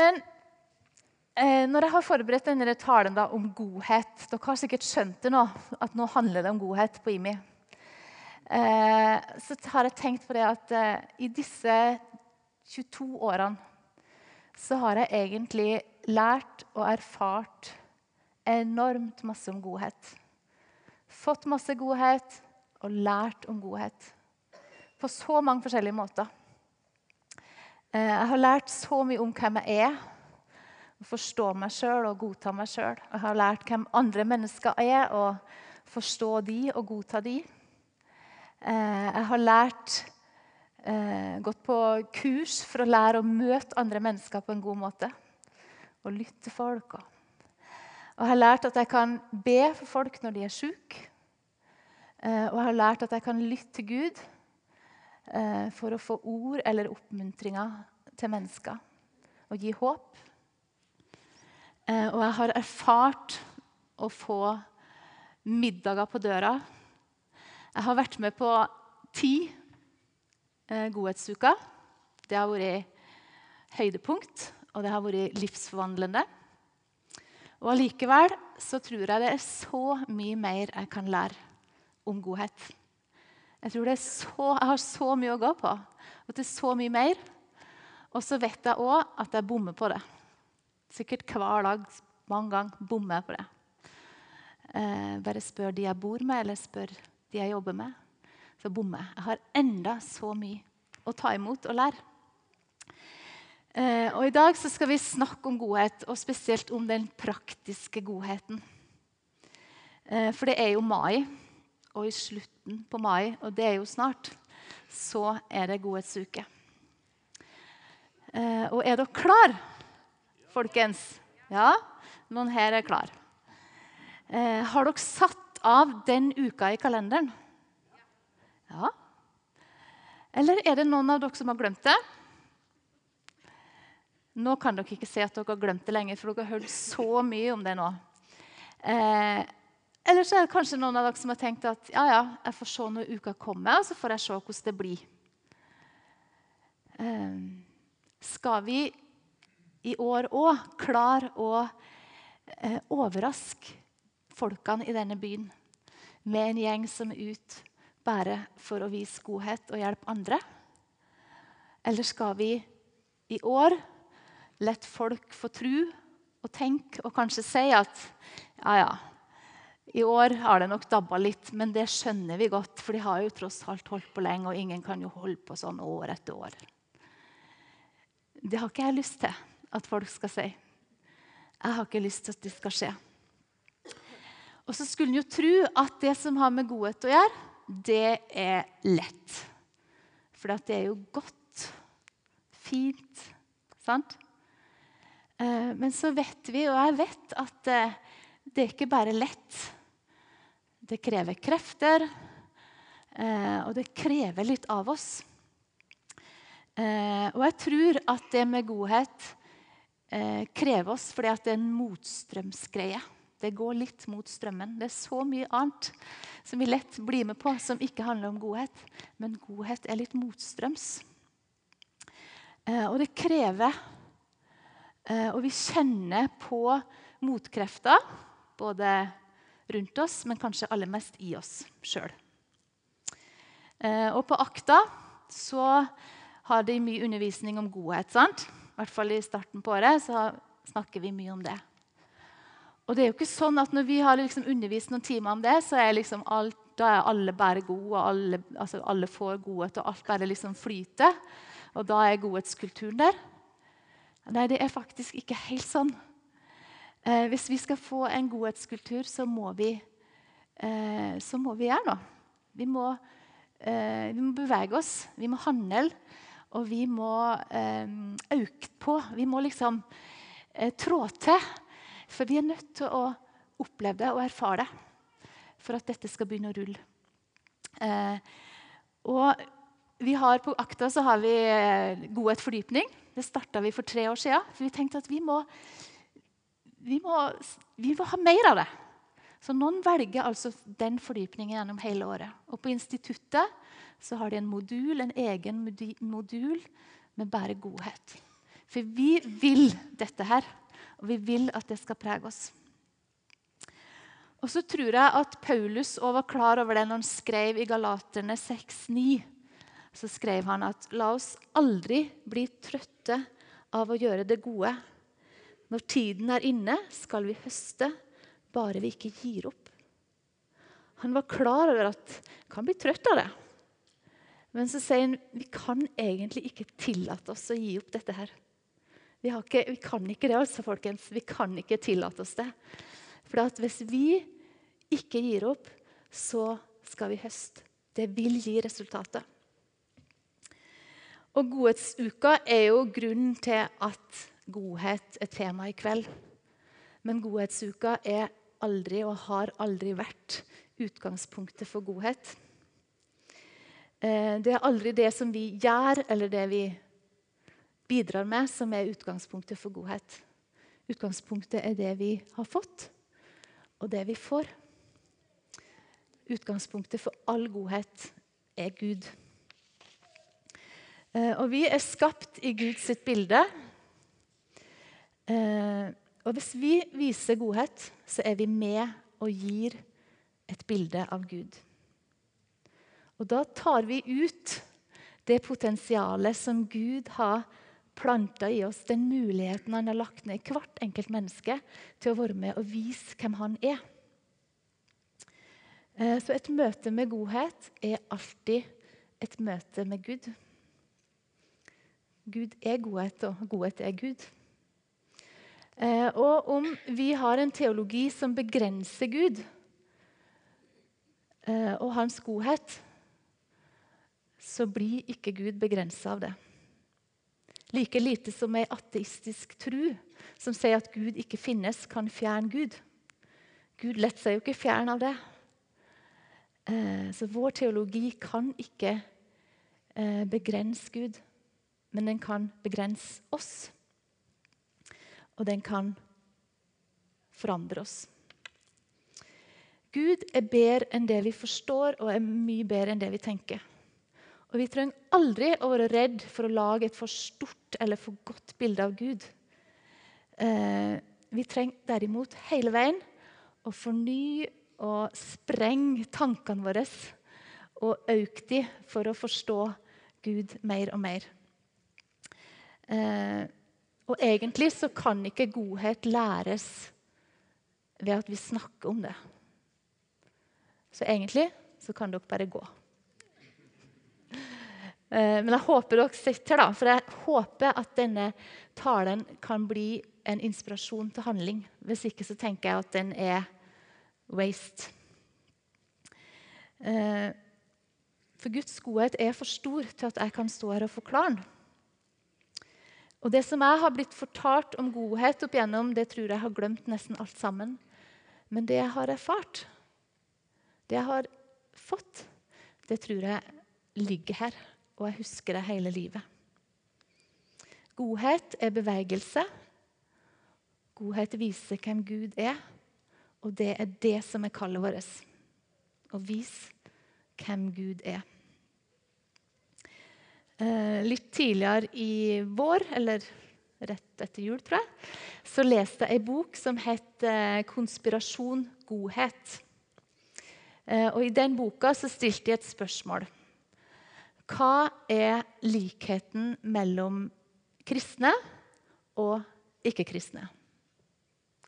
Men eh, når jeg har forberedt denne talen da, om godhet Dere har sikkert skjønt det nå, at nå handler det om godhet på IMI. Eh, så har jeg tenkt på det at eh, i disse 22 årene så har jeg egentlig lært og erfart enormt masse om godhet. Fått masse godhet og lært om godhet. På så mange forskjellige måter. Eh, jeg har lært så mye om hvem jeg er, å forstå meg sjøl og godta meg sjøl. Jeg har lært hvem andre mennesker er, og forstå de og godta de. Eh, jeg har lært eh, gått på kurs for å lære å møte andre mennesker på en god måte. Og lytte til folk. Og jeg har lært at jeg kan be for folk når de er syke. Og jeg har lært at jeg kan lytte til Gud for å få ord eller oppmuntringer til mennesker og gi håp. Eh, og jeg har erfart å få middager på døra. Jeg har vært med på ti eh, godhetsuker. Det har vært høydepunkt, og det har vært livsforvandlende. Og allikevel så tror jeg det er så mye mer jeg kan lære om godhet. Jeg tror så, jeg har så mye å gå på, og til så mye mer. Og så vet jeg òg at jeg bommer på det. Sikkert hver dag, mange ganger, bommer jeg på det. Eh, bare spør de jeg bor med, eller spør de jeg jobber med. Så bommer jeg. Jeg har enda så mye å ta imot og lære. Eh, og I dag skal vi snakke om godhet, og spesielt om den praktiske godheten. Eh, for det er jo mai og i slutten på mai, og det er jo snart, så er det godhetsuke. Eh, og er dere klar, folkens? Ja, noen her er klar. Eh, har dere satt av den uka i kalenderen? Ja. Eller er det noen av dere som har glemt det? Nå kan dere ikke se at dere har glemt det lenger, for dere har hørt så mye om det nå. Eh, eller så er det kanskje noen av dere som har tenkt at ja, ja, jeg får se når uka kommer, og så får jeg se hvordan det blir. Um, skal vi i år òg klare å uh, overraske folkene i denne byen med en gjeng som er ute bare for å vise godhet og hjelpe andre? Eller skal vi i år la folk få tro og tenke og kanskje si at ja, ja, i år har det nok dabba litt, men det skjønner vi godt. For de har jo tross alt holdt på lenge, og ingen kan jo holde på sånn år etter år. Det har ikke jeg lyst til at folk skal si. Jeg har ikke lyst til at det skal skje. Og så skulle en jo tro at det som har med godhet å gjøre, det er lett. For det er jo godt, fint, sant? Eh, men så vet vi, og jeg vet, at eh, det er ikke bare lett. Det krever krefter, eh, og det krever litt av oss. Eh, og jeg tror at det med godhet eh, krever oss fordi det er en motstrømsgreie. Det går litt mot strømmen. Det er så mye annet som vi lett blir med på, som ikke handler om godhet. Men godhet er litt motstrøms. og det krever Og vi kjenner på motkrefter, både rundt oss, men kanskje aller mest i oss sjøl. Eh, og på Akta så har de mye undervisning om godhet. sant? I hvert fall i starten på året så snakker vi mye om det. Og det er jo ikke sånn at Når vi har liksom undervist noen timer om det, så er liksom alt, da er alle bare gode, og alle, altså alle får godhet, og alt bare liksom flyter. Og da er godhetskulturen der. Nei, det er faktisk ikke helt sånn. Eh, hvis vi skal få en godhetskultur, så må vi, eh, så må vi gjøre noe. Vi må, eh, vi må, bevege oss, vi må handle, og vi må øke eh, på. Vi må liksom eh, trå til. For vi er nødt til å oppleve det og erfare det for at dette skal begynne å rulle. Eh, og vi har På Akta så har vi godhet fordypning. Det starta vi for tre år siden. For vi tenkte at vi må vi må, vi må ha mer av det. Så noen velger altså den fordypningen gjennom hele året. Og på instituttet så har de en modul, en egen modul med bare godhet. For vi vil dette her, og vi vil at det skal prege oss. Og så tror jeg at Paulus var klar over det når han skrev i Galaterne 6,9. Så skrev han at la oss aldri bli trøtte av å gjøre det gode. Når tiden er inne, skal vi høste, bare vi ikke gir opp. Han var klar over at han kan bli trøtt av det. Men så sier han vi kan egentlig ikke tillate oss å gi opp dette her. Vi, ikke, vi kan ikke det, altså, folkens. Vi kan ikke tillate oss det. For hvis vi ikke gir opp, så skal vi høste. Det vil gi resultatet. Og Godhetsuka er jo grunnen til at godhet er tema i kveld. Men Godhetsuka er aldri og har aldri vært utgangspunktet for godhet. Eh, det er aldri det som vi gjør, eller det vi bidrar med, som er utgangspunktet for godhet. Utgangspunktet er det vi har fått, og det vi får. Utgangspunktet for all godhet er Gud. Eh, og vi er skapt i Guds bilde. Eh, og hvis vi viser godhet, så er vi med og gir et bilde av Gud. Og da tar vi ut det potensialet som Gud har planta i oss, den muligheten han har lagt ned i hvert enkelt menneske til å være med og vise hvem han er. Eh, så et møte med godhet er alltid et møte med Gud. Gud er godhet, og godhet er Gud. Eh, og om vi har en teologi som begrenser Gud eh, og hans godhet, så blir ikke Gud begrensa av det. Like lite som ei ateistisk tru som sier at Gud ikke finnes, kan fjerne Gud. Gud lar seg jo ikke fjerne av det. Eh, så vår teologi kan ikke begrense Gud, men den kan begrense oss. Og den kan forandre oss. Gud er bedre enn det vi forstår, og er mye bedre enn det vi tenker. Og Vi trenger aldri å være redd for å lage et for stort eller for godt bilde av Gud. Eh, vi trenger derimot hele veien å fornye og sprenge tankene våre og øke dem for å forstå Gud mer og mer. Eh, og egentlig så kan ikke godhet læres ved at vi snakker om det. Så egentlig så kan dere bare gå. Eh, men jeg håper dere sitter, da, for jeg håper at denne talen kan bli en inspirasjon til handling. Hvis ikke så tenker jeg at den er waste. Eh, for Guds godhet er for stor til at jeg kan stå her og forklare den. Og Det som jeg har blitt fortalt om godhet opp igjennom, det tror jeg har glemt nesten alt sammen. Men det jeg har erfart, det jeg har fått, det tror jeg ligger her og jeg husker det hele livet. Godhet er bevegelse. Godhet viser hvem Gud er, og det er det som er kallet vårt. Å vise hvem Gud er. Eh, litt tidligere i vår, eller rett etter jul, tror jeg, så leste jeg ei bok som het eh, 'Konspirasjon godhet'. Eh, og I den boka så stilte jeg et spørsmål. Hva er likheten mellom kristne og ikke-kristne?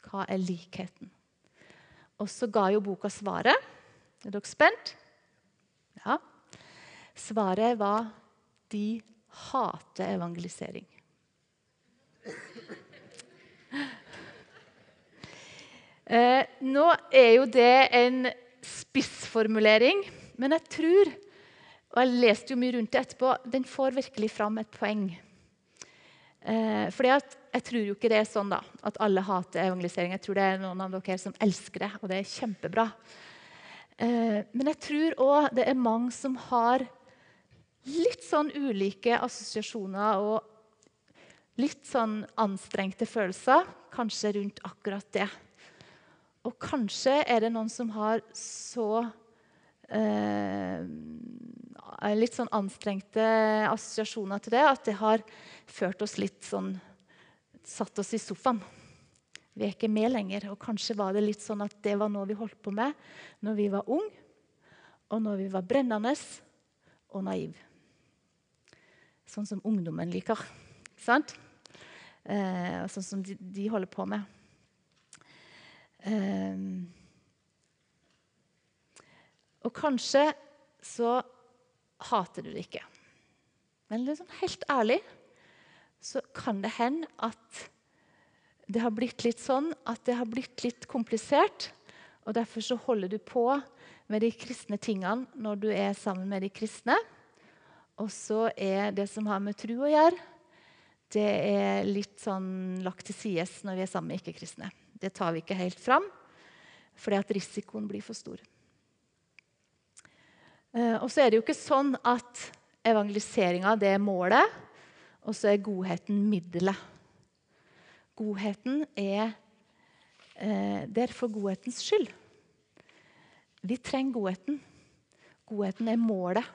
Hva er likheten? Og så ga jo boka svaret. Er dere spent? Ja. Svaret var de hater evangelisering. Eh, nå er jo det en spissformulering, men jeg tror og Jeg leste jo mye rundt det etterpå. Den får virkelig fram et poeng. Eh, fordi Jeg tror jo ikke det er sånn da, at alle hater evangelisering. Jeg tror det er noen av dere som elsker det, og det er kjempebra. Eh, men jeg tror òg det er mange som har litt sånn ulike assosiasjoner og litt sånn anstrengte følelser, kanskje rundt akkurat det. Og kanskje er det noen som har så eh, litt sånn anstrengte assosiasjoner til det. At det har ført oss litt sånn satt oss i sofaen. Vi er ikke med lenger. Og kanskje var det litt sånn at det var noe vi holdt på med når vi var unge, og når vi var brennende og naive. Sånn som ungdommen liker. Sant? Eh, sånn som de, de, holder på med. Eh, og kanskje så hater du det ikke. Men liksom helt ærlig så kan det hende at det har blitt litt sånn at det har blitt litt komplisert. Og Derfor så holder du på med de kristne tingene når du er sammen med de kristne. Og så er det som har med tro å gjøre, det er litt sånn lagt til side når vi er sammen med ikke-kristne. Det tar vi ikke helt fram, fordi at risikoen blir for stor. Eh, og så er det jo ikke sånn at evangeliseringa er målet, og så er godheten middelet. Godheten er eh, der for godhetens skyld. Vi trenger godheten. Godheten er målet.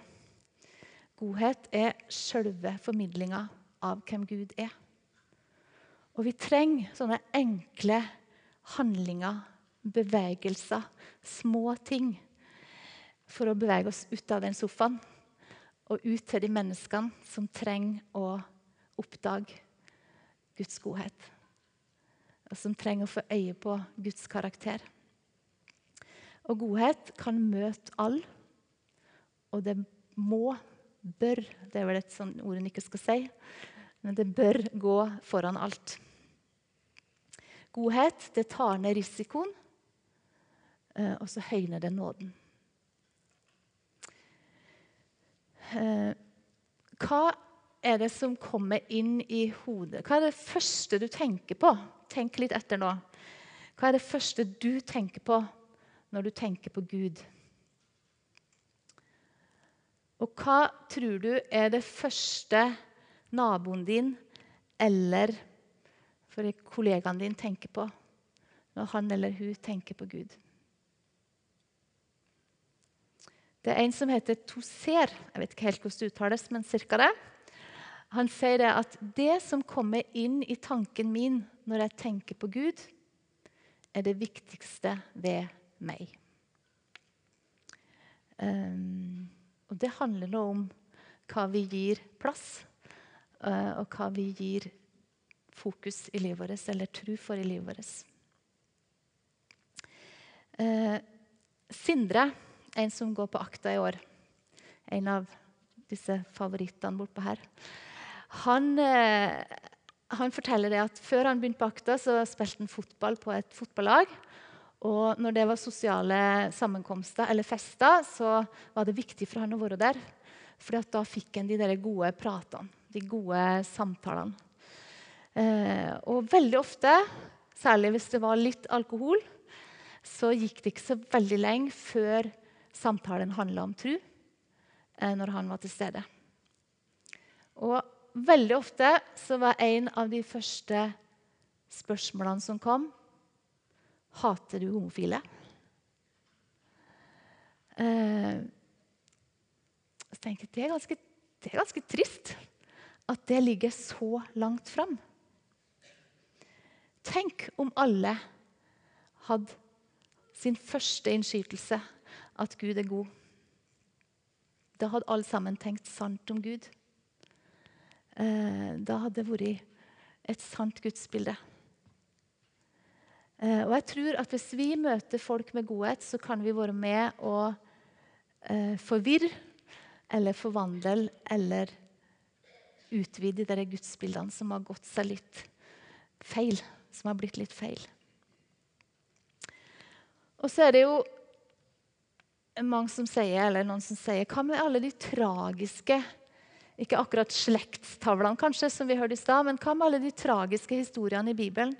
Godhet er sjølve formidlinga av hvem Gud er. Og vi trenger sånne enkle handlinger, bevegelser, små ting for å bevege oss ut av den sofaen og ut til de menneskene som trenger å oppdage Guds godhet og som trenger å få øye på Guds karakter. Og godhet kan møte alle, og det må, bør Det er vel et sånt ord en ikke skal si, men det bør gå foran alt. Godhet det tar ned risikoen, eh, og så høyner det nåden. Eh, hva er det som kommer inn i hodet? Hva er det første du tenker på Tenk litt etter nå. Hva er det første du tenker på når du tenker på Gud? Og hva tror du er det første naboen din eller kollegaen din tenker på når han eller hun tenker på Gud? Det er en som heter Toser. Jeg vet ikke helt hvordan det uttales, men cirka det. Han sier det at det som kommer inn i tanken min når jeg tenker på Gud, er det viktigste ved meg. Um, og det handler nå om hva vi gir plass, uh, og hva vi gir fokus i livet vårt, eller tro for i livet vårt. Uh, Sindre, en som går på akta i år, en av disse favorittene bortpå her han, uh, han forteller det at Før han begynte på Akta, så spilte han fotball på et fotballag. Og når det var sosiale sammenkomster eller fester, så var det viktig for han å være der. For da fikk han de der gode pratene, de gode samtalene. Eh, og veldig ofte, særlig hvis det var litt alkohol, så gikk det ikke så veldig lenge før samtalen handla om tru, eh, når han var til stede. Og Veldig ofte så var en av de første spørsmålene som kom Hater du homofile? Eh, så tenker jeg, det er, ganske, det er ganske trist at det ligger så langt fram. Tenk om alle hadde sin første innskytelse at Gud er god. Da hadde alle sammen tenkt sant om Gud. Eh, da hadde det vært et sant gudsbilde. Eh, og jeg tror at Hvis vi møter folk med godhet, så kan vi være med å eh, forvirre eller forvandle eller utvide de gudsbildene som har gått seg litt feil. Som har blitt litt feil. Og så er det jo mange som sier, eller noen som sier Hva med alle de tragiske ikke akkurat slektstavlene, kanskje, som vi hørte i stad, men hva med alle de tragiske historiene i Bibelen?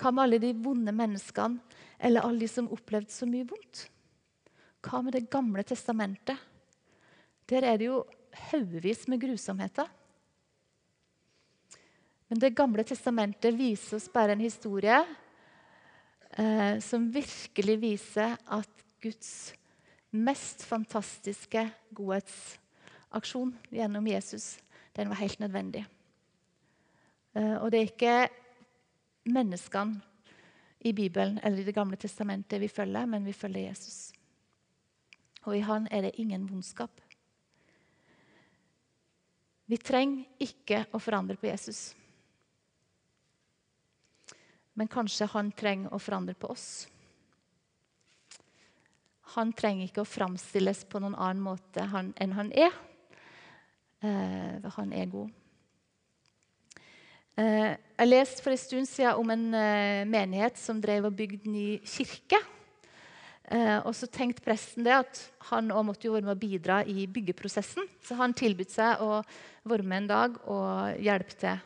Hva med alle de vonde menneskene, eller alle de som opplevde så mye vondt? Hva med Det gamle testamentet? Der er det jo haugevis med grusomheter. Men Det gamle testamentet viser oss bare en historie eh, som virkelig viser at Guds mest fantastiske godhetsaksjon gjennom Jesus, den var helt nødvendig. Eh, og det er ikke menneskene i Bibelen eller i Det gamle testamentet vi følger, men vi følger Jesus. Og i han er det ingen vondskap. Vi trenger ikke å forandre på Jesus. Men kanskje han trenger å forandre på oss. Han trenger ikke å framstilles på noen annen måte enn han er. Eh, han er god. Eh, jeg leste for en stund siden om en eh, menighet som drev og bygde ny kirke. Eh, og så tenkte presten det at han også måtte jo være med å bidra i byggeprosessen. Så han tilbød seg å være med en dag og hjelpe til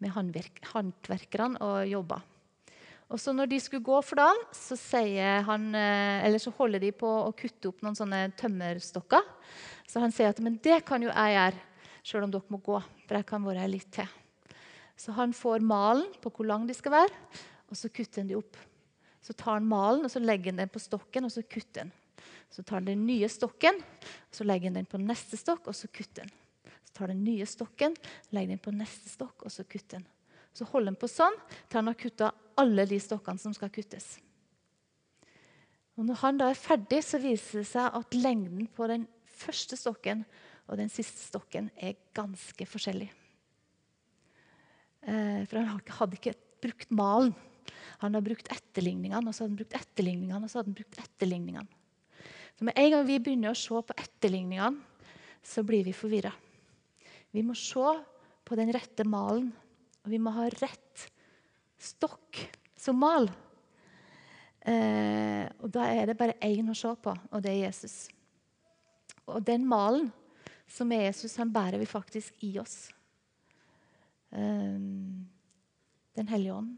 med håndverkerne og jobba. Og så når de skulle gå for dagen, så, han, så, holder de på å kutte opp noen sånne tømmerstokker. Så han sier at men det kan jo jeg gjøre, sjøl om dere må gå. For jeg kan være her litt til. Så han får malen på hvor lang de skal være, og så kutter han de opp. Så tar han malen og så legger han den på stokken, og så kutter han. Så tar han den nye stokken, og så legger han den på neste stokk, og så kutter han. Så tar han den nye stokken, legger den på neste stokk, og så kutter han. Så holder han på sånn til han har kutta alle de stokkene som skal kuttes. Og når han da er ferdig, så viser det seg at lengden på den første stokken og den siste stokken er ganske forskjellig. Eh, for han hadde ikke brukt malen. Han hadde brukt etterligningene, og så hadde han brukt etterligningene, og så hadde han brukt etterligningene. Så Med en gang vi begynner å se på etterligningene, så blir vi forvirra. Vi må se på den rette malen, og vi må ha rett stokk som mal. Eh, og Da er det bare én å se på, og det er Jesus. Og den malen som er Jesus, han bærer vi faktisk i oss. Eh, den hellige ånd.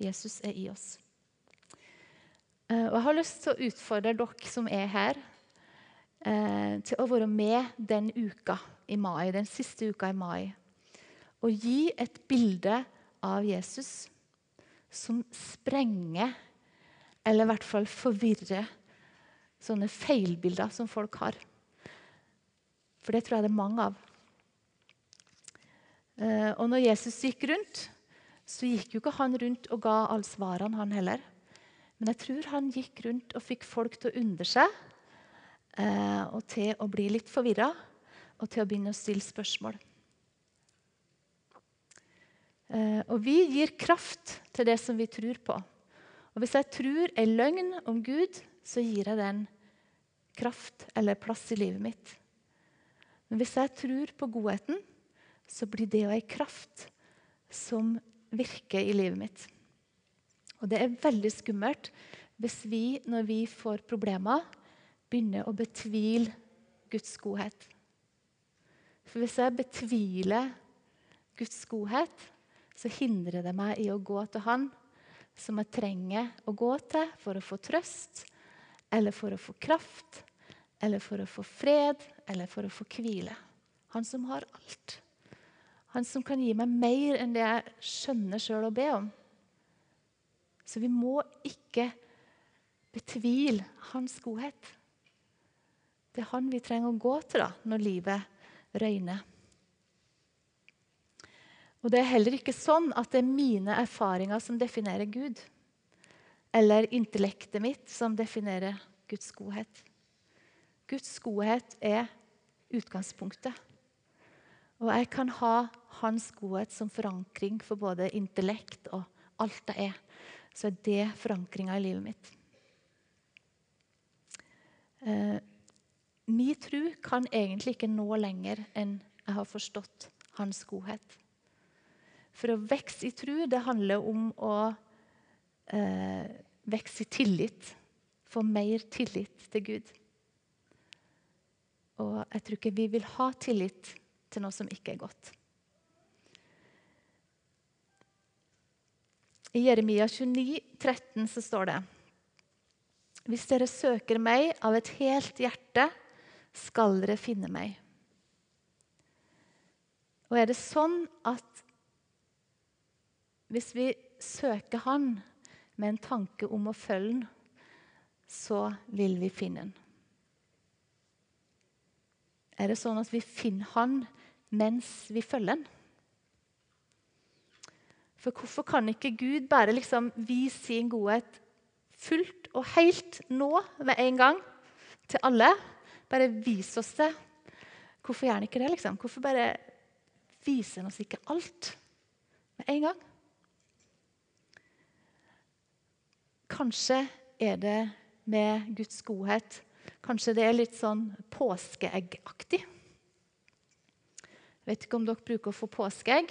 Jesus er i oss. Eh, og Jeg har lyst til å utfordre dere som er her, eh, til å være med den uka i mai, den siste uka i mai. Og gi et bilde av Jesus som sprenger, eller i hvert fall forvirrer, sånne feilbilder som folk har. For det tror jeg det er mange av. Eh, og når Jesus gikk rundt, så gikk jo ikke han rundt og ga alle svarene, han heller. Men jeg tror han gikk rundt og fikk folk til å undre seg, eh, og til å bli litt forvirra, og til å begynne å stille spørsmål. Eh, og vi gir kraft til det som vi tror på. Og Hvis jeg tror en løgn om Gud, så gir jeg den kraft eller plass i livet mitt. Men hvis jeg tror på godheten, så blir det ei kraft som virker i livet mitt. Og det er veldig skummelt hvis vi, når vi får problemer, begynner å betvile Guds godhet. For hvis jeg betviler Guds godhet, så hindrer det meg i å gå til Han som jeg trenger å gå til for å få trøst, eller for å få kraft, eller for å få fred, eller for å få hvile. Han som har alt. Han som kan gi meg mer enn det jeg skjønner sjøl å be om. Så vi må ikke betvile hans godhet. Det er han vi trenger å gå til da, når livet røyner. Og det er heller ikke sånn at det er mine erfaringer som definerer Gud. Eller intellektet mitt som definerer Guds godhet. Guds godhet er utgangspunktet. Og jeg kan ha hans godhet som forankring for både intellekt og alt jeg er. Så er det forankringa i livet mitt. Eh, min tro kan egentlig ikke nå lenger enn jeg har forstått hans godhet. For å vokse i tro, det handler om å eh, vokse i tillit. Få mer tillit til Gud. Og jeg tror ikke vi vil ha tillit til noe som ikke er godt. I Jeremia 29, 13 så står det Hvis dere søker meg av et helt hjerte, skal dere finne meg. Og er det sånn at hvis vi søker Han med en tanke om å følge Han, så vil vi finne Han. Er det sånn at vi finner Han mens vi følger den. For hvorfor kan ikke Gud bare liksom vise sin godhet fullt og helt nå med en gang til alle? Bare vis oss det. Hvorfor gjør han ikke det? liksom? Hvorfor bare viser han oss ikke alt med en gang? Kanskje er det med Guds godhet Kanskje det er litt sånn påskeeggaktig. Vet ikke om dere bruker å få påskeegg.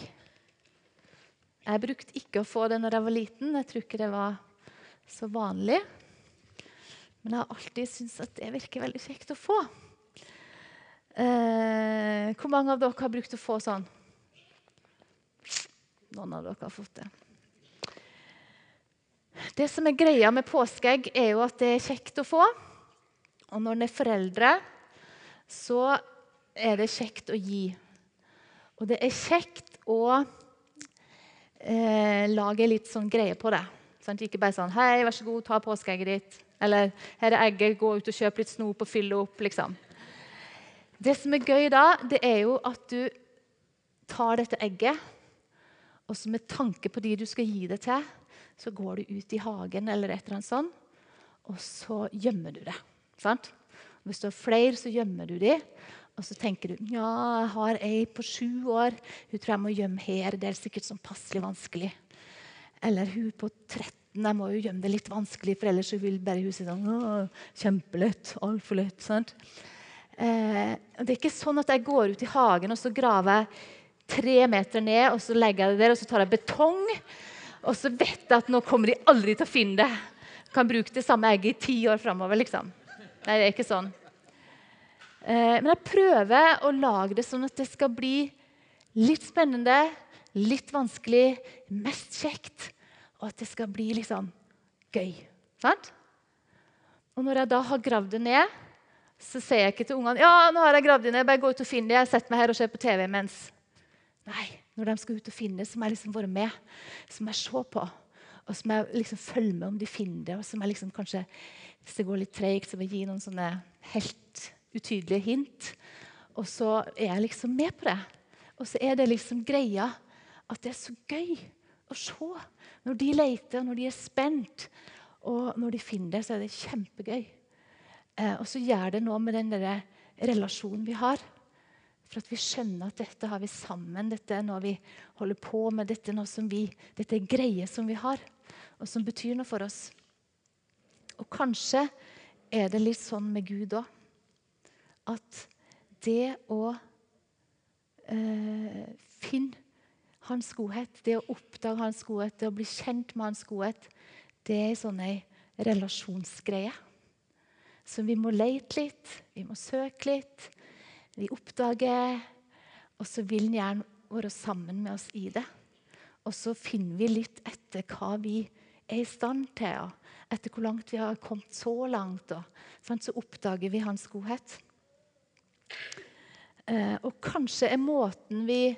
Jeg brukte ikke å få det når jeg var liten. Jeg tror ikke det var så vanlig. Men jeg har alltid syntes at det virker veldig kjekt å få. Eh, hvor mange av dere har brukt å få sånn? Noen av dere har fått det. Det som er greia med påskeegg, er jo at det er kjekt å få. Og når en er foreldre, så er det kjekt å gi. Og det er kjekt å eh, lage litt sånn greie på det. Sånn, ikke bare sånn 'Hei, vær så god, ta påskeegget ditt.' Eller 'Her er egget, gå ut og kjøp litt snop og fyll opp.' liksom. Det som er gøy da, det er jo at du tar dette egget, og så med tanke på de du skal gi det til, så går du ut i hagen eller et eller annet sånt, og så gjemmer du det. Sant? Hvis du har flere, så gjemmer du de. Og så tenker du ja, jeg har ei på sju år. Hun tror jeg må gjemme her. Det er sikkert sånn passelig vanskelig. Eller hun på 13. Jeg må jo gjemme det litt vanskelig, for ellers vil bare hun si sånn Kjempelett. Altfor lett. sant? Eh, det er ikke sånn at jeg går ut i hagen og så graver jeg tre meter ned, og så legger jeg det der, og så tar jeg betong. Og så vet jeg at nå kommer de aldri til å finne det. Kan bruke det samme egget i ti år framover. Liksom. Nei, det er ikke sånn. Eh, men jeg prøver å lage det sånn at det skal bli litt spennende, litt vanskelig, mest kjekt, og at det skal bli liksom gøy. Sant? Og når jeg da har gravd det ned, så sier jeg ikke til ungene ja, nå har jeg gravd det ned, bare gå ut og finne det. Jeg setter meg her og ser på TV imens. Nei, når de skal ut og finne det, så må jeg liksom være med. Så må jeg se på. Og så må jeg liksom følge med om de finner det. Og så må jeg liksom kanskje, hvis det går litt treigt, så må jeg gi noen sånne helt utydelige hint. Og så er jeg liksom med på det. Og så er det liksom greia at det er så gøy å se. Når de leter, når de er spent, og når de finner det, så er det kjempegøy. Eh, og så gjør det noe med den der relasjonen vi har. For at vi skjønner at dette har vi sammen. Dette er noe vi holder på med. Dette er, noe som vi, dette er greier som vi har, og som betyr noe for oss. Og kanskje er det litt sånn med Gud òg at det å eh, finne hans godhet, det å oppdage hans godhet, det å bli kjent med hans godhet, det er sånn ei relasjonsgreie. Så vi må leite litt, vi må søke litt. Vi oppdager, og så vil han gjerne være sammen med oss i det. Og så finner vi litt etter hva vi er i stand til, og etter hvor langt vi har kommet så langt. Og, så oppdager vi hans godhet. Eh, og kanskje er måten vi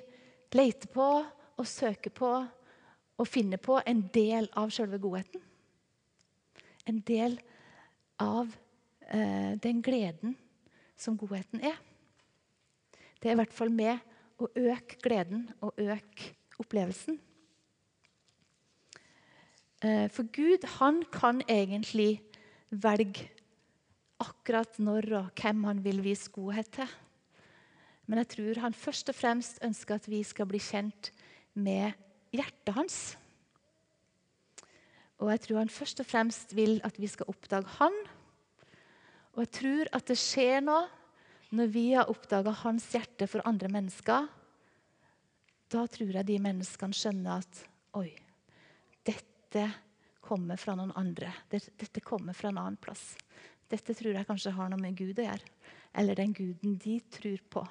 leter på og søker på og finner på, en del av selve godheten. En del av eh, den gleden som godheten er. Det er i hvert fall med å øke gleden og øke opplevelsen. Eh, for Gud han kan egentlig velge akkurat når og hvem han vil vise godhet til. Men jeg tror han først og fremst ønsker at vi skal bli kjent med hjertet hans. Og jeg tror han først og fremst vil at vi skal oppdage han. Og jeg tror at det skjer noe når vi har oppdaga hans hjerte for andre mennesker. Da tror jeg de menneskene skjønner at oi, dette kommer fra noen andre. Dette kommer fra en annen plass. Dette tror jeg kanskje har noe med Gud å gjøre. Eller den guden de tror på.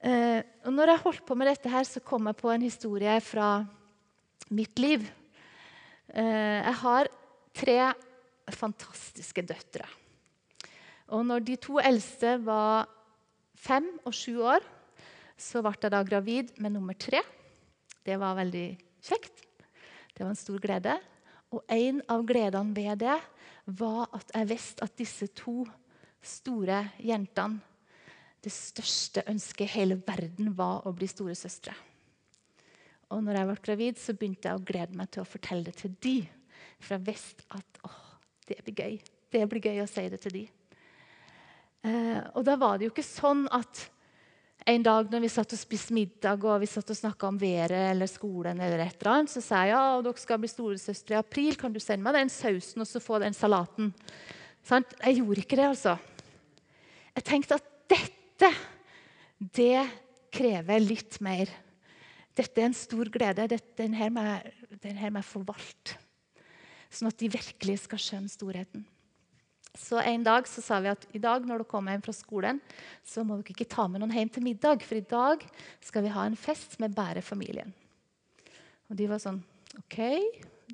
Eh, og når jeg holdt på med dette, her, så kom jeg på en historie fra mitt liv. Eh, jeg har tre fantastiske døtre. Og når de to eldste var fem og sju år, så ble jeg da gravid med nummer tre. Det var veldig kjekt. Det var en stor glede. Og en av gledene ved det var at jeg visste at disse to store jentene Det største ønsket i hele verden var å bli storesøstre. Og når jeg ble gravid, så begynte jeg å glede meg til å fortelle det til de. For jeg visste at åh, det blir gøy. Det blir gøy å si det til de. Eh, og da var det jo ikke sånn at en dag når vi satt og spiste middag og vi satt og snakka om været eller skolen, eller et eller annet, så sa jeg ja, dere skal bli storesøstre i april. Kan du sende meg den sausen og så få den salaten? Sånn? Jeg gjorde ikke det, altså. Jeg tenkte at dette, det krever litt mer dette er en stor glede. Den her må jeg forvalte. Sånn at de virkelig skal skjønne storheten. Så En dag så sa vi at i dag når dere kommer hjem fra skolen, så må dere ikke ta med noen hjem til middag, for i dag skal vi ha en fest med bare familien. Og De var sånn OK.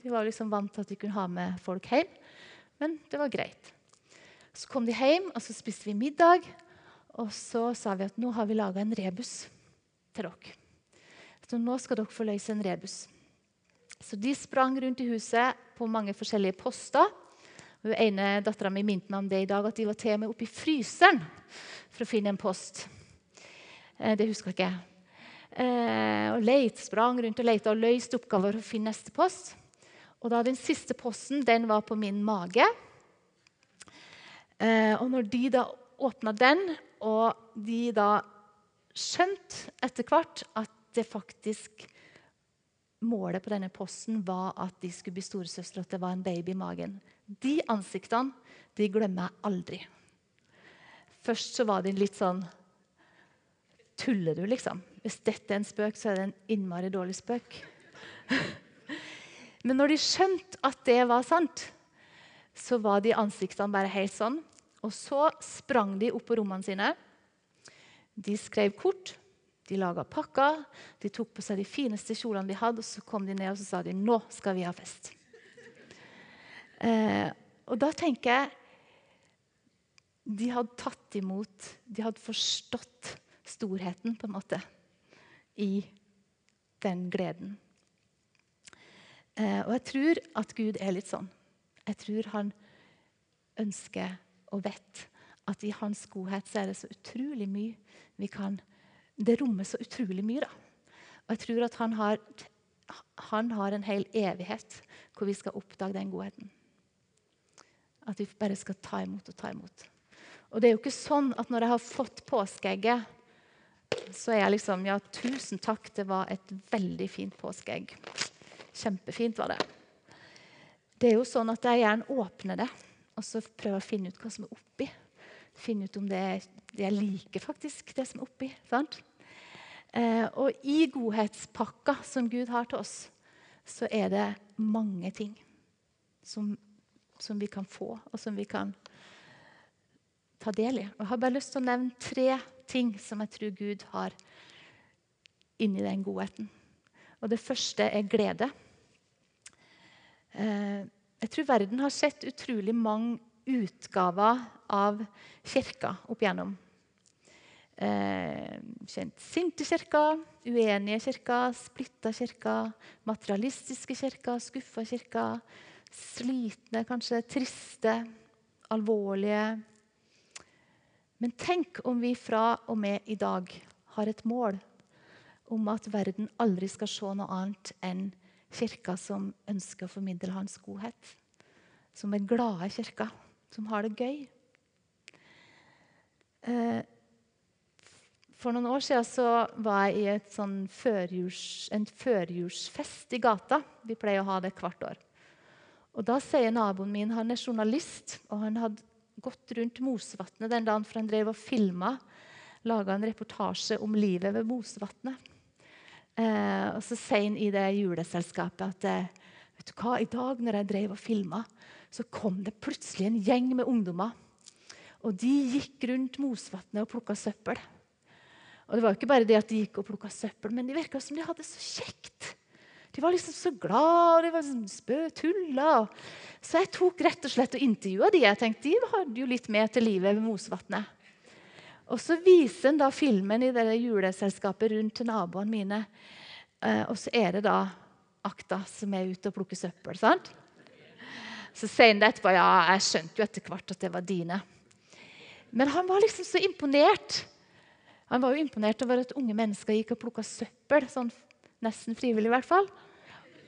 De var liksom vant til at de kunne ha med folk hjem, men det var greit. Så kom de hjem, og så spiste vi middag. Og så sa vi at nå har vi laga en rebus til dere. Så nå skal dere få løse en rebus. Så de sprang rundt i huset på mange forskjellige poster. Den ene Dattera mi minte meg om det i dag, at de var til og med oppe i fryseren for å finne en post. Eh, det husker jeg. ikke. og leit, sprang rundt og leita og løste oppgaver for å finne neste post. Og da Den siste posten den var på min mage. Eh, og når de da åpna den, og de da skjønte etter hvert at det faktisk Målet på denne posten var at de skulle bli storesøstre, at det var en baby i magen. De ansiktene de glemmer jeg aldri. Først så var de litt sånn Tuller du, liksom? Hvis dette er en spøk, så er det en innmari dårlig spøk. Men når de skjønte at det var sant, så var de ansiktene bare helt sånn. Og så sprang de opp på rommene sine. De skrev kort de laga pakker, de tok på seg de fineste kjolene de hadde, og så kom de ned og så sa de, nå skal vi ha fest. Eh, og da tenker jeg De hadde tatt imot De hadde forstått storheten på en måte i den gleden. Eh, og jeg tror at Gud er litt sånn. Jeg tror han ønsker og vet at i hans godhet så er det så utrolig mye vi kan gjøre det rommer så utrolig mye. da. Og jeg tror at han har, han har en hel evighet hvor vi skal oppdage den godheten. At vi bare skal ta imot og ta imot. Og det er jo ikke sånn at når jeg har fått påskeegget, så er jeg liksom Ja, tusen takk, det var et veldig fint påskeegg. Kjempefint var det. Det er jo sånn at jeg gjerne åpner det og så prøver å finne ut hva som er oppi. Finne ut om det, jeg liker, faktisk, det som er oppi. sant? Eh, og i godhetspakka som Gud har til oss, så er det mange ting som, som vi kan få, og som vi kan ta del i. Og jeg har bare lyst til å nevne tre ting som jeg tror Gud har inni den godheten. Og Det første er glede. Eh, jeg tror verden har sett utrolig mange utgaver av kirka opp igjennom eh, sinte kirker, uenige kirker, splitta kirker, materialistiske kirker, skuffa kirker, slitne, kanskje triste, alvorlige. Men tenk om vi fra og med i dag har et mål om at verden aldri skal se noe annet enn kirka som ønsker å formidle hans godhet. Som er glade kirker, som har det gøy. Eh, for noen år siden så var jeg i sånn førjurs, en førjulsfest i gata. Vi pleier å ha det hvert år. Og Da sier naboen min han er journalist, og han hadde gått rundt Mosvatnet den dagen for han drev og filma. Laga en reportasje om livet ved Mosvatnet. Eh, og så sier han i det juleselskapet at eh, vet du hva, i dag når jeg drev og filma, så kom det plutselig en gjeng med ungdommer. Og de gikk rundt Mosvatnet og plukka søppel. Og det var ikke bare det at de gikk og plukka søppel, men de virka som de hadde det så kjekt. De var liksom så glad, og de var liksom spø. Så jeg tok rett og slett og intervjua de. Jeg tenkte De hadde jo litt med til livet ved Mosvatnet. Og så viser en da filmen i det juleselskapet rundt til naboene mine. Eh, og så er det da Akta som er ute og plukker søppel. sant? Så sier han det etterpå. Ja, jeg skjønte jo etter hvert at det var dine. Men han var liksom så imponert han var jo imponert over at unge mennesker gikk og plukka søppel sånn Nesten frivillig, i hvert fall.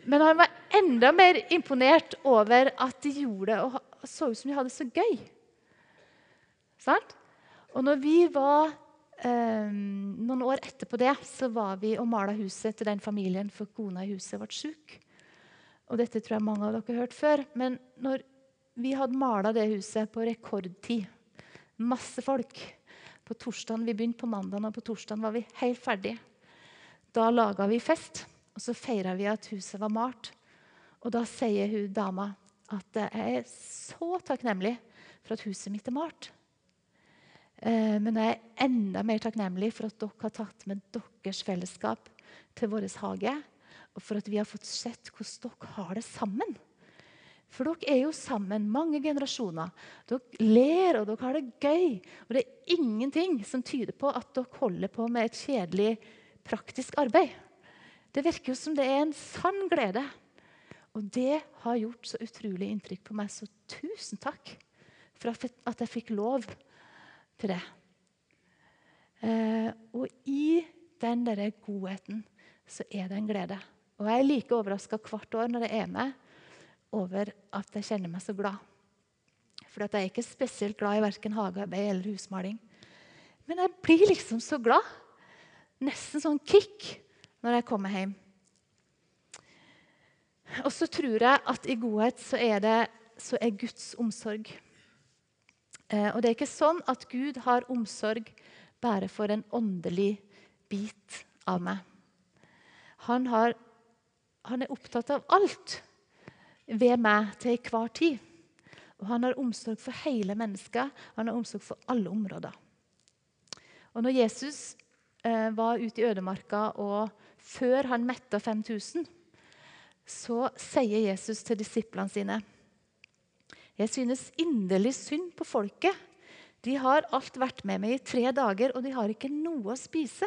Men han var enda mer imponert over at de gjorde det og så ut som de hadde det så gøy. Sant? Og når vi var eh, Noen år etterpå det så var vi og mala huset til den familien for kona i huset ble sjuk. Og dette tror jeg mange av dere har hørt før. Men når vi hadde mala det huset på rekordtid, masse folk På torsdagen, Vi begynte på mandag, og på torsdagen var vi helt ferdige. Da laga vi fest, og så feira vi at huset var malt. Og da sier hun dama at jeg er så takknemlig for at huset mitt er malt. Eh, men jeg er enda mer takknemlig for at dere har tatt med deres fellesskap til vår hage og for at vi har fått sett hvordan dere har det sammen. For dere er jo sammen mange generasjoner. Dere ler og dere har det gøy. Og det er ingenting som tyder på at dere holder på med et kjedelig praktisk arbeid. Det virker jo som det er en sann glede. Og det har gjort så utrolig inntrykk på meg. Så tusen takk for at jeg fikk lov til det. Eh, og i den der godheten så er det en glede. Og jeg er like overraska hvert år når jeg er med, over at jeg kjenner meg så glad. For jeg er ikke spesielt glad i verken hagearbeid eller husmaling. Men jeg blir liksom så glad. Nesten sånn kick når jeg kommer hjem. Og så tror jeg at i godhet så er, det, så er Guds omsorg. Eh, og det er ikke sånn at Gud har omsorg bare for en åndelig bit av meg. Han har han er opptatt av alt ved meg til enhver tid. Og han har omsorg for hele mennesket. Han har omsorg for alle områder. Og når Jesus eh, var ute i ødemarka, og før han metta 5000, så sier Jesus til disiplene sine Jeg synes inderlig synd på folket. De har alt vært med meg i tre dager, og de har ikke noe å spise.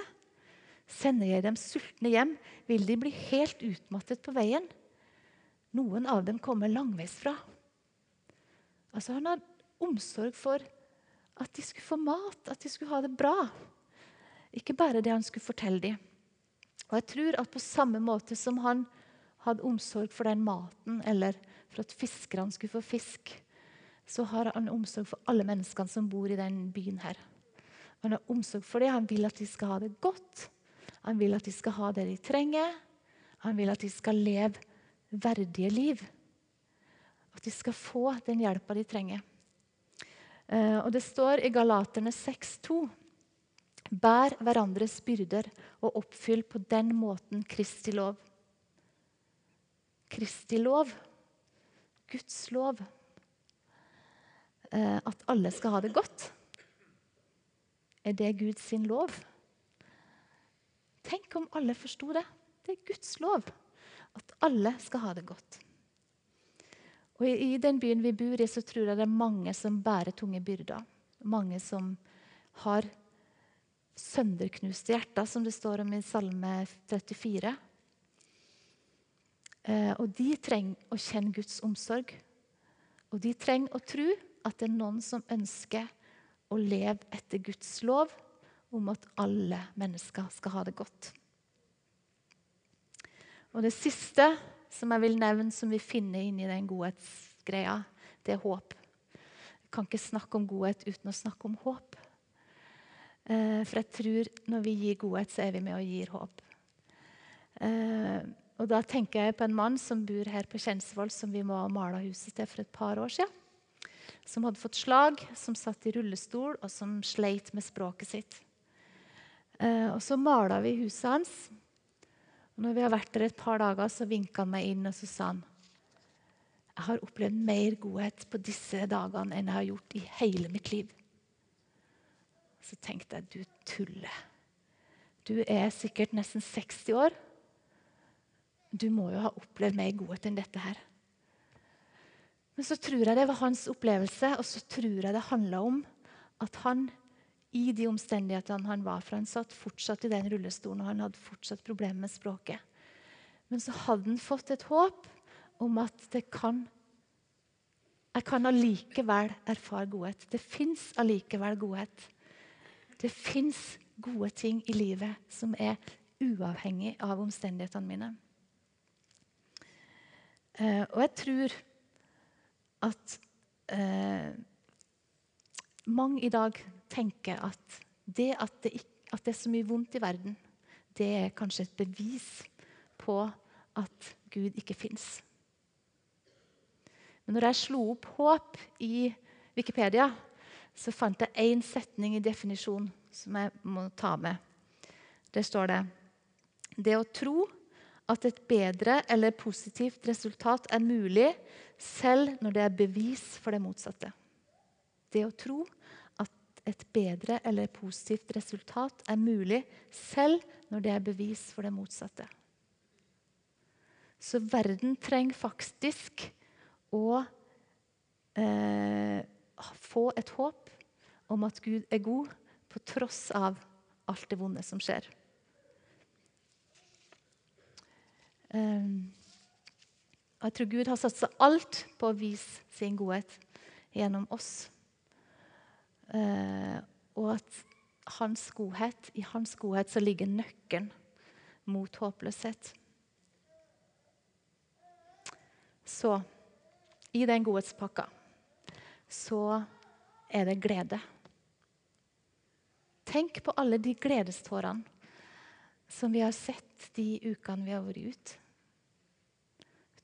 Sender jeg dem sultne hjem, vil de bli helt utmattet på veien. Noen av dem kommer langveisfra. Altså, han har omsorg for at de skulle få mat, at de skulle ha det bra. Ikke bare det han skulle fortelle dem. Og jeg tror at på samme måte som han hadde omsorg for den maten, eller for at fiskerne skulle få fisk, så har han omsorg for alle menneskene som bor i den byen her. Han har omsorg for det. Han vil at de skal ha det godt. Han vil at de skal ha det de trenger. Han vil at de skal leve verdige liv. At de skal få den hjelpa de trenger. Eh, og Det står i Galaterne 6,2.: Bær hverandres byrder og oppfyll på den måten Kristi lov. Kristi lov, Guds lov. Eh, at alle skal ha det godt. Er det Guds lov? Tenk om alle forsto det. Det er Guds lov at alle skal ha det godt. Og I, den byen vi bor i, så tror jeg det er mange som bærer tunge byrder. Mange som har sønderknuste hjerter, som det står om i Salme 34. Eh, og de trenger å kjenne Guds omsorg. Og de trenger å tro at det er noen som ønsker å leve etter Guds lov om at alle mennesker skal ha det godt. Og Det siste som jeg vil nevne, som vi finner inni den godhetsgreia, det er håp. Jeg kan ikke snakke om godhet uten å snakke om håp. Eh, for jeg tror når vi gir godhet, så er vi med og gir håp. Eh, og Da tenker jeg på en mann som bor her på Kjensvoll, som vi må ha mala huset til for et par år siden. Som hadde fått slag, som satt i rullestol og som sleit med språket sitt. Eh, og så mala vi huset hans. Når vi har vært der et par dager, så vinka han meg inn og så sa han, jeg har opplevd mer godhet på disse dagene enn jeg har gjort i hele mitt liv. Så tenkte jeg du tuller. Du er sikkert nesten 60 år. Du må jo ha opplevd mer godhet enn dette her. Men så tror jeg det var hans opplevelse, og så tror jeg det handla om at han i de omstendighetene han var. For han satt fortsatt i den rullestolen, og han hadde fortsatt problemer med språket. Men så hadde han fått et håp om at det kan Jeg kan allikevel erfare godhet. Det fins allikevel godhet. Det fins gode ting i livet som er uavhengig av omstendighetene mine. Eh, og jeg tror at eh, mange i dag tenker at det at det, at det er så mye vondt i verden, det er kanskje et bevis på at Gud ikke fins. Men når jeg slo opp håp i Wikipedia, så fant jeg én setning i definisjonen som jeg må ta med. Der står det Det å tro at et bedre eller positivt resultat er mulig selv når det er bevis for det motsatte. Det å tro et bedre eller positivt resultat er mulig selv når det er bevis for det motsatte. Så verden trenger faktisk å eh, få et håp om at Gud er god, på tross av alt det vonde som skjer. Eh, jeg tror Gud har satsa alt på å vise sin godhet gjennom oss. Uh, og at hans godhet, i hans godhet så ligger nøkken mot håpløshet. Så i den godhetspakka så er det glede. Tenk på alle de gledestårene som vi har sett de ukene vi har vært ute.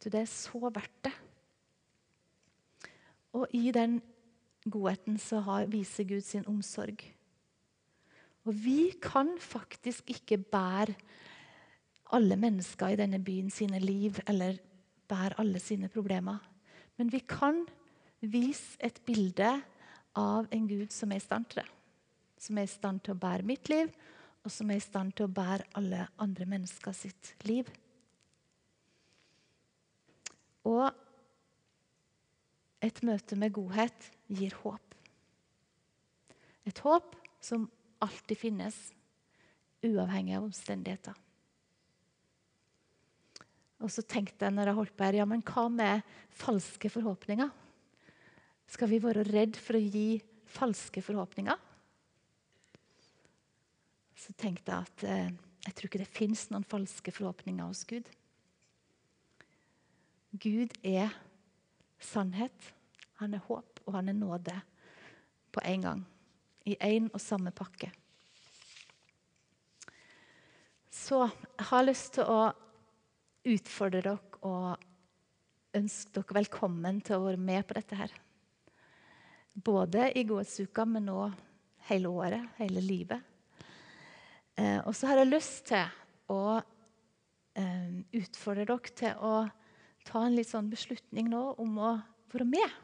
Det er så verdt det. Og i den godheten så viser Gud sin omsorg. Og vi kan faktisk ikke bære alle mennesker i denne byen sine liv eller bære alle sine problemer. Men vi kan vise et bilde av en Gud som er i stand til det. Som er i stand til å bære mitt liv, og som er i stand til å bære alle andre mennesker sitt liv. Og et møte med godhet gir håp. Et håp som alltid finnes, uavhengig av omstendigheter. Og så tenkte jeg når jeg holdt på her, ja, men hva med falske forhåpninger? Skal vi være redd for å gi falske forhåpninger? Så tenkte jeg at eh, jeg tror ikke det fins noen falske forhåpninger hos Gud. Gud er sannhet, han er håp, og han er nåde på en gang. I én og samme pakke. Så jeg har lyst til å utfordre dere og ønske dere velkommen til å være med på dette her. Både i gårdsuka, men nå hele året, hele livet. Eh, og så har jeg lyst til å eh, utfordre dere til å ta en litt sånn beslutning nå om å være med.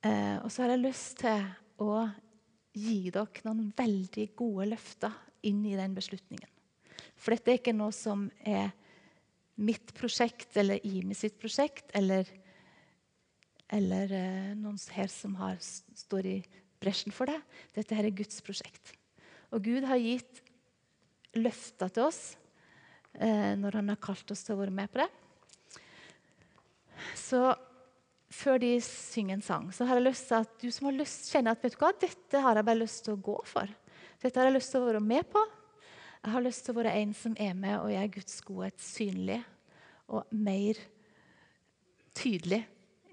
Eh, og så har jeg lyst til å gi dere noen veldig gode løfter inn i den beslutningen. For dette er ikke noe som er mitt prosjekt eller Imi sitt prosjekt, eller, eller eh, noen her som har, står i bresjen for det. Dette her er Guds prosjekt. Og Gud har gitt løfter til oss eh, når han har kalt oss til å være med på det. Så før de synger en sang, så har jeg lyst til at du som har lyst, kjenner at vet du hva, dette har jeg bare lyst til å gå for. Dette har jeg lyst til å være med på. Jeg har lyst til å være en som er med og gjør Guds godhet synlig og mer tydelig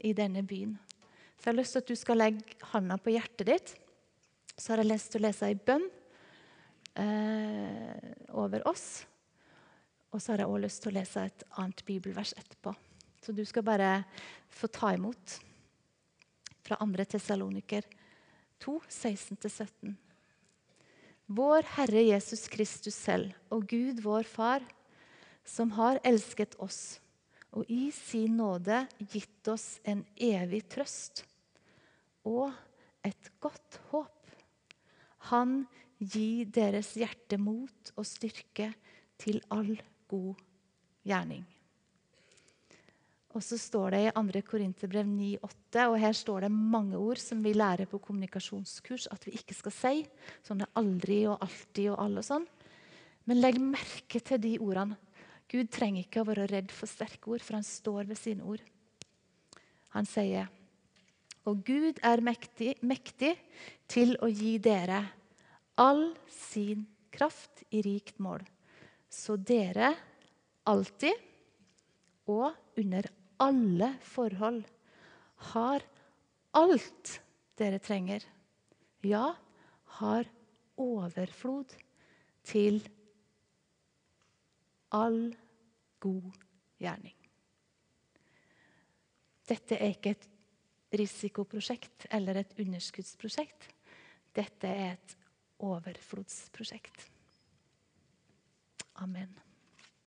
i denne byen. Så jeg har lyst til at du skal legge handa på hjertet ditt. Så har jeg lyst til å lese ei bønn eh, over oss. Og så har jeg også lyst til å lese et annet bibelvers etterpå. Så du skal bare få ta imot fra 2. Tessaloniker 2, 16-17. Vår Herre Jesus Kristus selv og Gud vår Far, som har elsket oss og i sin nåde gitt oss en evig trøst og et godt håp. Han gir deres hjerte mot og styrke til all god gjerning. Og så står det i 2. Korinterbrev 9,8, og her står det mange ord som vi lærer på kommunikasjonskurs at vi ikke skal si. Sånn det er aldri og alltid og alle og sånn. Men legg merke til de ordene. Gud trenger ikke å være redd for sterke ord, for han står ved sine ord. Han sier, og Gud er mektig, mektig til å gi dere all sin kraft i rikt mål, Så dere alltid og under alle forhold har alt dere trenger. Ja, har overflod til all god gjerning. Dette er ikke et risikoprosjekt eller et underskuddsprosjekt. Dette er et overflodsprosjekt. Amen.